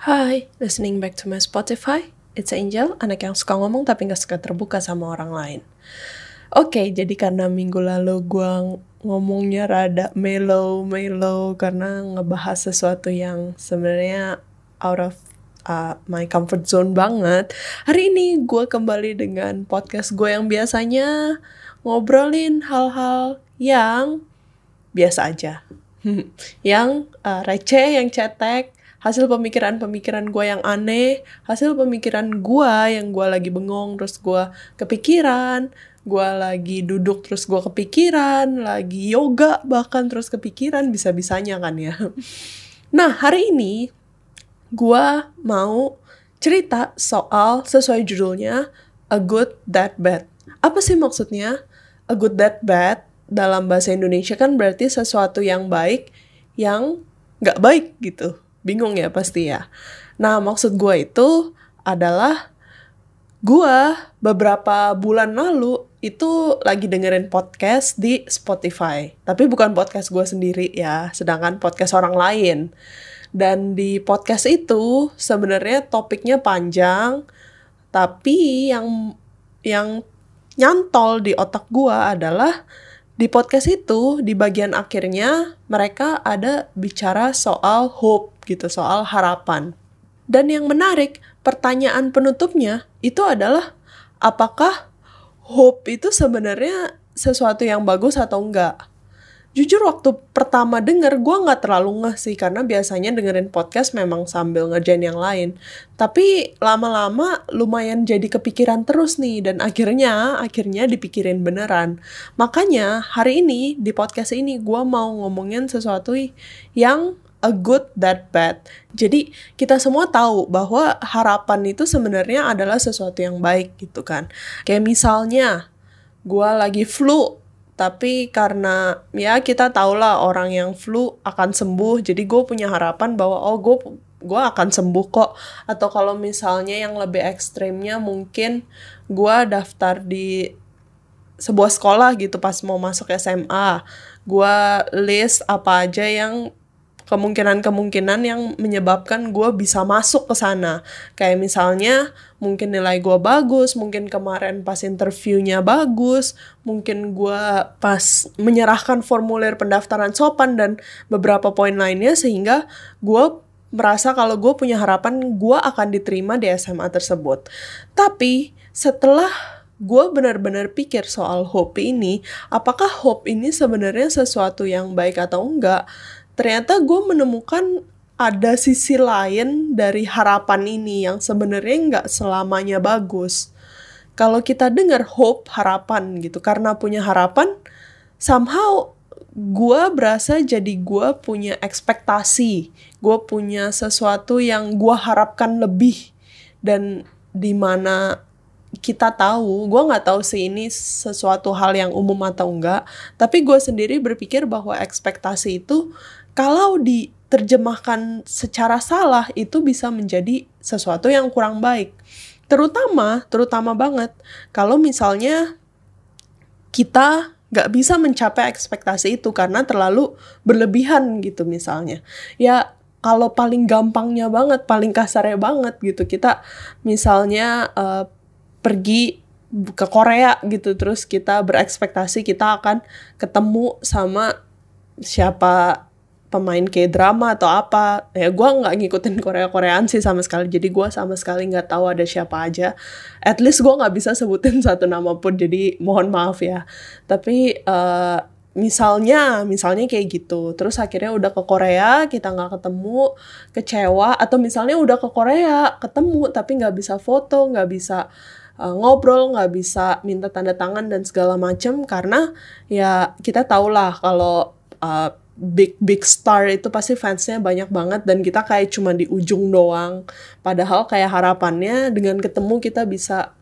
Hai, listening back to my Spotify. It's Angel, anak yang suka ngomong tapi gak suka terbuka sama orang lain. Oke, jadi karena minggu lalu gue ngomongnya rada mellow, mellow karena ngebahas sesuatu yang sebenarnya out of uh, my comfort zone banget. Hari ini gue kembali dengan podcast gue yang biasanya ngobrolin hal-hal yang biasa aja. yang uh, receh, yang cetek, hasil pemikiran-pemikiran gue yang aneh, hasil pemikiran gue yang gue lagi bengong, terus gue kepikiran, gue lagi duduk terus gue kepikiran, lagi yoga bahkan terus kepikiran, bisa-bisanya kan ya. Nah, hari ini gue mau cerita soal sesuai judulnya A Good That Bad. Apa sih maksudnya? A Good That Bad dalam bahasa Indonesia kan berarti sesuatu yang baik yang gak baik gitu Bingung ya pasti ya. Nah, maksud gue itu adalah gue beberapa bulan lalu itu lagi dengerin podcast di Spotify. Tapi bukan podcast gue sendiri ya, sedangkan podcast orang lain. Dan di podcast itu sebenarnya topiknya panjang, tapi yang yang nyantol di otak gue adalah di podcast itu di bagian akhirnya mereka ada bicara soal hope gitu, soal harapan. Dan yang menarik, pertanyaan penutupnya itu adalah apakah hope itu sebenarnya sesuatu yang bagus atau enggak? Jujur waktu pertama denger gue nggak terlalu ngeh sih karena biasanya dengerin podcast memang sambil ngerjain yang lain. Tapi lama-lama lumayan jadi kepikiran terus nih dan akhirnya akhirnya dipikirin beneran. Makanya hari ini di podcast ini gue mau ngomongin sesuatu yang a good that bad. Jadi kita semua tahu bahwa harapan itu sebenarnya adalah sesuatu yang baik gitu kan. Kayak misalnya gue lagi flu tapi karena ya kita tau lah orang yang flu akan sembuh jadi gue punya harapan bahwa oh gue gue akan sembuh kok. Atau kalau misalnya yang lebih ekstrimnya mungkin gue daftar di sebuah sekolah gitu pas mau masuk SMA gue list apa aja yang kemungkinan-kemungkinan yang menyebabkan gue bisa masuk ke sana. Kayak misalnya mungkin nilai gue bagus, mungkin kemarin pas interviewnya bagus, mungkin gue pas menyerahkan formulir pendaftaran sopan dan beberapa poin lainnya sehingga gue merasa kalau gue punya harapan gue akan diterima di SMA tersebut. Tapi setelah gue benar-benar pikir soal hope ini, apakah hope ini sebenarnya sesuatu yang baik atau enggak? Ternyata gue menemukan ada sisi lain dari harapan ini yang sebenarnya nggak selamanya bagus. Kalau kita dengar hope, harapan gitu, karena punya harapan, somehow gue berasa jadi gue punya ekspektasi, gue punya sesuatu yang gue harapkan lebih dan di mana kita tahu, gue nggak tahu sih ini sesuatu hal yang umum atau enggak, tapi gue sendiri berpikir bahwa ekspektasi itu kalau diterjemahkan secara salah itu bisa menjadi sesuatu yang kurang baik. Terutama, terutama banget kalau misalnya kita nggak bisa mencapai ekspektasi itu karena terlalu berlebihan gitu misalnya. Ya kalau paling gampangnya banget, paling kasarnya banget gitu kita misalnya uh, pergi ke Korea gitu. Terus kita berekspektasi kita akan ketemu sama siapa pemain kayak drama atau apa. Ya gue nggak ngikutin Korea Koreaan sih sama sekali. Jadi gue sama sekali nggak tahu ada siapa aja. At least gue nggak bisa sebutin satu nama pun jadi mohon maaf ya. Tapi uh, misalnya misalnya kayak gitu. Terus akhirnya udah ke Korea kita nggak ketemu kecewa. Atau misalnya udah ke Korea ketemu tapi nggak bisa foto nggak bisa uh, ngobrol nggak bisa minta tanda tangan dan segala macem karena ya kita tahulah kalau uh, big big star itu pasti fansnya banyak banget dan kita kayak cuma di ujung doang. Padahal kayak harapannya dengan ketemu kita bisa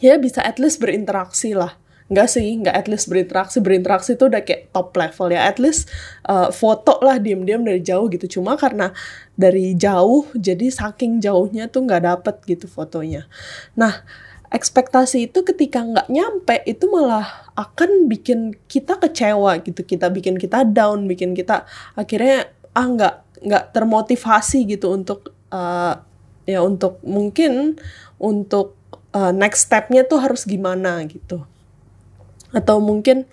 ya bisa at least berinteraksi lah nggak sih nggak at least berinteraksi. Berinteraksi itu udah kayak top level ya. At least uh, foto lah diem-diem dari jauh gitu. Cuma karena dari jauh jadi saking jauhnya tuh nggak dapet gitu fotonya. Nah ekspektasi itu ketika nggak nyampe itu malah akan bikin kita kecewa gitu. Kita bikin kita down bikin kita akhirnya ah nggak nggak termotivasi gitu untuk uh, ya untuk mungkin untuk uh, next stepnya tuh harus gimana gitu atau mungkin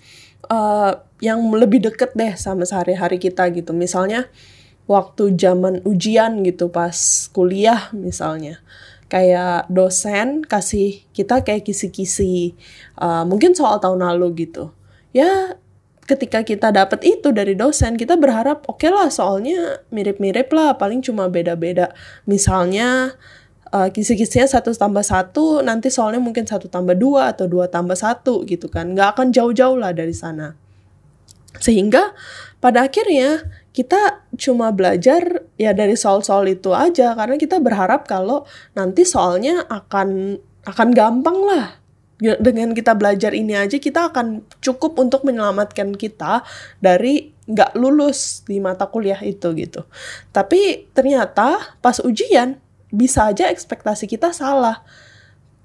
uh, yang lebih deket deh sama sehari-hari kita gitu. Misalnya waktu zaman ujian gitu pas kuliah misalnya. Kayak dosen kasih kita kayak kisi-kisi uh, mungkin soal tahun lalu gitu. Ya ketika kita dapat itu dari dosen kita berharap oke okay lah soalnya mirip-mirip lah paling cuma beda-beda. Misalnya uh, kisi-kisinya satu tambah satu nanti soalnya mungkin satu tambah dua atau dua tambah satu gitu kan. Nggak akan jauh-jauh lah dari sana. Sehingga pada akhirnya kita cuma belajar ya dari soal-soal itu aja. Karena kita berharap kalau nanti soalnya akan akan gampang lah. Dengan kita belajar ini aja kita akan cukup untuk menyelamatkan kita dari nggak lulus di mata kuliah itu gitu. Tapi ternyata pas ujian bisa aja ekspektasi kita salah.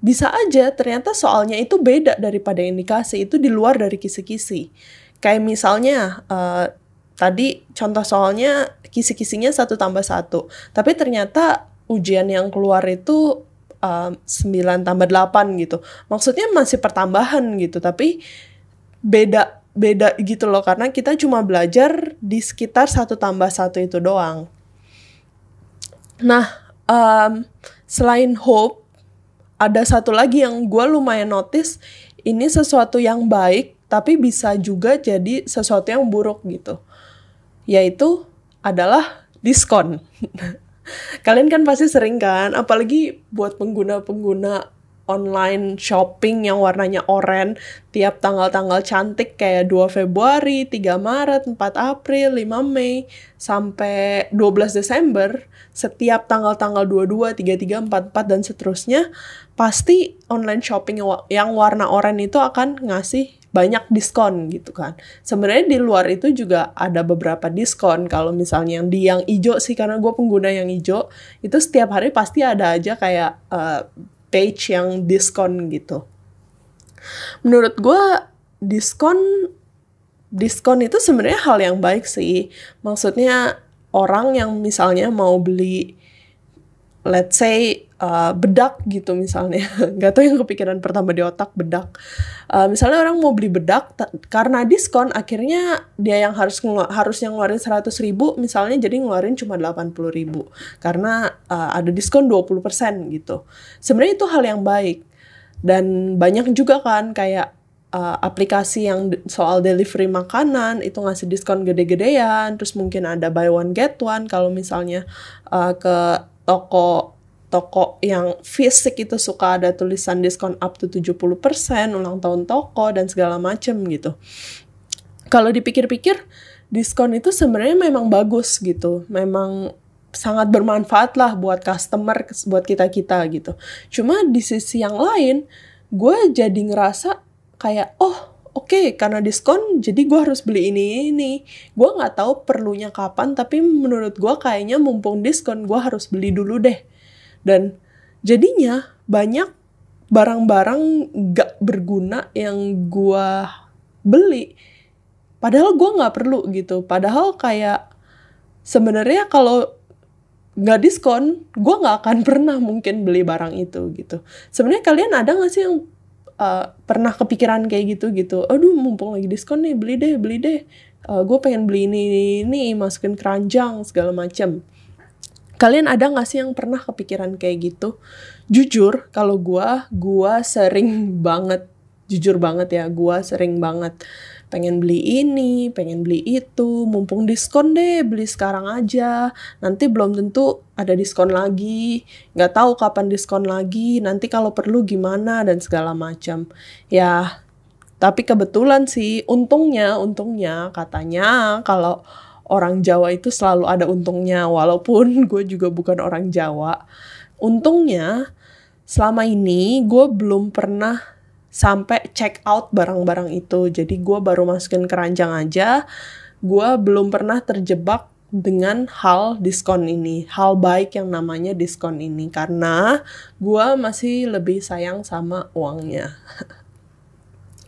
Bisa aja ternyata soalnya itu beda daripada yang dikasih itu di luar dari kisi-kisi. Kayak misalnya uh, tadi contoh soalnya kisi-kisinya satu tambah satu. Tapi ternyata ujian yang keluar itu 9 tambah 8 gitu. Maksudnya masih pertambahan gitu tapi beda beda gitu loh. Karena kita cuma belajar di sekitar satu tambah satu itu doang. Nah um, selain hope ada satu lagi yang gue lumayan notice ini sesuatu yang baik tapi bisa juga jadi sesuatu yang buruk gitu yaitu adalah diskon. Kalian kan pasti sering kan, apalagi buat pengguna-pengguna online shopping yang warnanya oranye tiap tanggal-tanggal cantik kayak 2 Februari, 3 Maret, 4 April, 5 Mei sampai 12 Desember setiap tanggal-tanggal 22, 33, 44 dan seterusnya pasti online shopping yang warna oranye itu akan ngasih banyak diskon gitu kan. Sebenarnya di luar itu juga ada beberapa diskon. Kalau misalnya yang di yang hijau sih karena gue pengguna yang hijau itu setiap hari pasti ada aja kayak uh, page yang diskon gitu. Menurut gue diskon diskon itu sebenarnya hal yang baik sih. Maksudnya orang yang misalnya mau beli let's say uh, bedak gitu misalnya. Nggak tahu yang kepikiran pertama di otak bedak. Uh, misalnya orang mau beli bedak karena diskon akhirnya dia yang harus ngelu harus yang ngeluarin 100 ribu misalnya jadi ngeluarin cuma 80 ribu. Karena uh, ada diskon 20% gitu. Sebenarnya itu hal yang baik. Dan banyak juga kan kayak uh, aplikasi yang soal delivery makanan itu ngasih diskon gede-gedean terus mungkin ada buy one get one kalau misalnya uh, ke toko toko yang fisik itu suka ada tulisan diskon up to 70%, ulang tahun toko dan segala macam gitu. Kalau dipikir-pikir, diskon itu sebenarnya memang bagus gitu. Memang sangat bermanfaat lah buat customer, buat kita-kita gitu. Cuma di sisi yang lain, gue jadi ngerasa kayak, oh oke okay, karena diskon jadi gue harus beli ini ini gue nggak tahu perlunya kapan tapi menurut gue kayaknya mumpung diskon gue harus beli dulu deh. Dan jadinya banyak barang-barang gak berguna yang gue beli. Padahal gue nggak perlu gitu. Padahal kayak sebenarnya kalau nggak diskon gue nggak akan pernah mungkin beli barang itu gitu. Sebenarnya kalian ada nggak sih yang uh, pernah kepikiran kayak gitu gitu. Aduh mumpung lagi diskon nih beli deh beli deh. Uh, gue pengen beli ini ini, masukin keranjang segala macam kalian ada gak sih yang pernah kepikiran kayak gitu? Jujur kalau gue gue sering banget jujur banget ya gue sering banget pengen beli ini, pengen beli itu, mumpung diskon deh, beli sekarang aja. Nanti belum tentu ada diskon lagi, nggak tahu kapan diskon lagi, nanti kalau perlu gimana dan segala macam. Ya, tapi kebetulan sih, untungnya, untungnya katanya kalau orang Jawa itu selalu ada untungnya, walaupun gue juga bukan orang Jawa. Untungnya, selama ini gue belum pernah sampai check out barang-barang itu. Jadi gue baru masukin keranjang aja. Gue belum pernah terjebak dengan hal diskon ini, hal baik yang namanya diskon ini karena gue masih lebih sayang sama uangnya.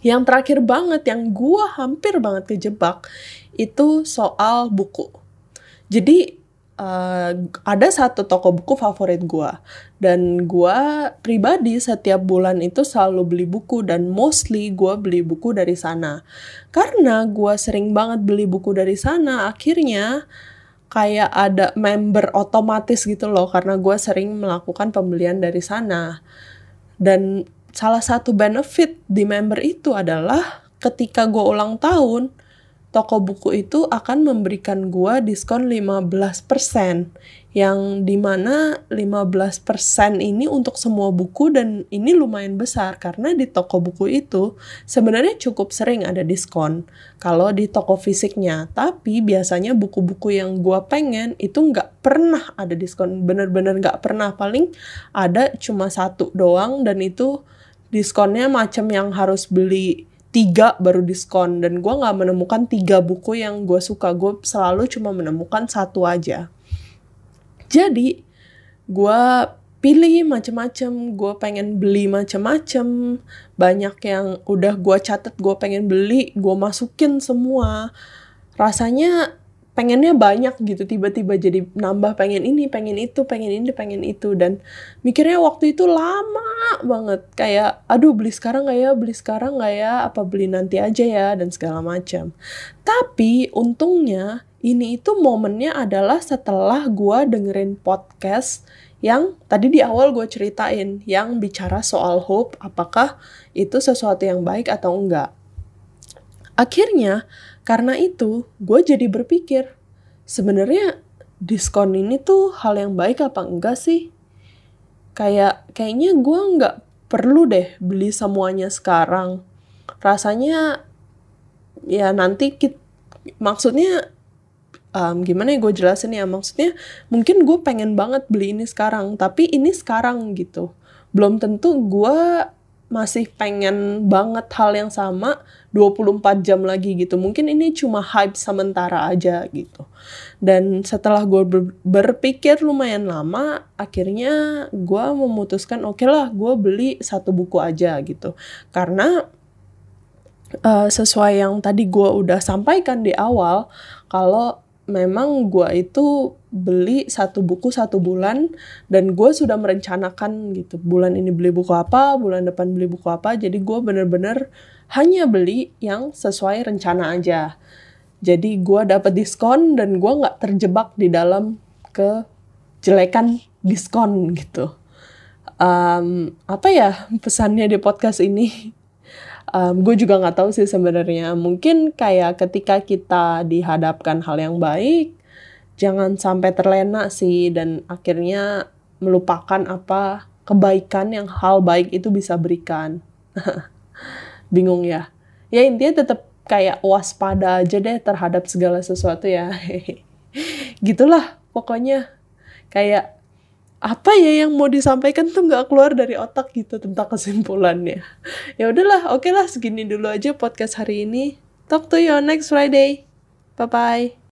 yang terakhir banget, yang gue hampir banget kejebak itu soal buku. Jadi uh, ada satu toko buku favorit gue dan gue pribadi setiap bulan itu selalu beli buku dan mostly gue beli buku dari sana. Karena gue sering banget beli buku dari sana akhirnya kayak ada member otomatis gitu loh karena gue sering melakukan pembelian dari sana. Dan salah satu benefit di member itu adalah ketika gue ulang tahun toko buku itu akan memberikan gua diskon 15% yang di mana 15% ini untuk semua buku dan ini lumayan besar karena di toko buku itu sebenarnya cukup sering ada diskon kalau di toko fisiknya. Tapi biasanya buku-buku yang gua pengen itu nggak pernah ada diskon bener-bener nggak pernah. Paling ada cuma satu doang dan itu diskonnya macam yang harus beli tiga baru diskon. Dan gue nggak menemukan tiga buku yang gue suka. Gue selalu cuma menemukan satu aja. Jadi gue pilih macem-macem. Gue pengen beli macem-macem. Banyak yang udah gue catet gue pengen beli gue masukin semua. Rasanya pengennya banyak gitu tiba-tiba jadi nambah pengen ini pengen itu pengen ini pengen itu. Dan mikirnya waktu itu lama banget. Kayak aduh beli sekarang nggak ya? Beli sekarang nggak ya? Apa beli nanti aja ya? Dan segala macam. Tapi untungnya ini itu momennya adalah setelah gue dengerin podcast yang tadi di awal gue ceritain yang bicara soal hope apakah itu sesuatu yang baik atau enggak. Akhirnya karena itu, gue jadi berpikir, sebenarnya diskon ini tuh hal yang baik apa enggak sih? Kayak kayaknya gue nggak perlu deh beli semuanya sekarang. Rasanya ya nanti kita, maksudnya um, gimana ya gue jelasin ya maksudnya mungkin gue pengen banget beli ini sekarang tapi ini sekarang gitu belum tentu gue masih pengen banget hal yang sama 24 jam lagi gitu. Mungkin ini cuma hype sementara aja gitu. Dan setelah gue ber berpikir lumayan lama, akhirnya gue memutuskan oke okay lah gue beli satu buku aja gitu. Karena uh, sesuai yang tadi gue udah sampaikan di awal, kalau memang gue itu beli satu buku satu bulan dan gue sudah merencanakan gitu bulan ini beli buku apa bulan depan beli buku apa. Jadi gue bener-bener hanya beli yang sesuai rencana aja. Jadi gue dapat diskon dan gue nggak terjebak di dalam kejelekan diskon gitu. Um, apa ya pesannya di podcast ini? Um, gue juga nggak tahu sih sebenarnya. Mungkin kayak ketika kita dihadapkan hal yang baik jangan sampai terlena sih dan akhirnya melupakan apa kebaikan yang hal baik itu bisa berikan bingung ya ya intinya tetap kayak waspada aja deh terhadap segala sesuatu ya gitulah pokoknya kayak apa ya yang mau disampaikan tuh nggak keluar dari otak gitu tentang kesimpulannya. Ya udahlah, oke okay lah segini dulu aja podcast hari ini. Talk to you next Friday. Bye bye.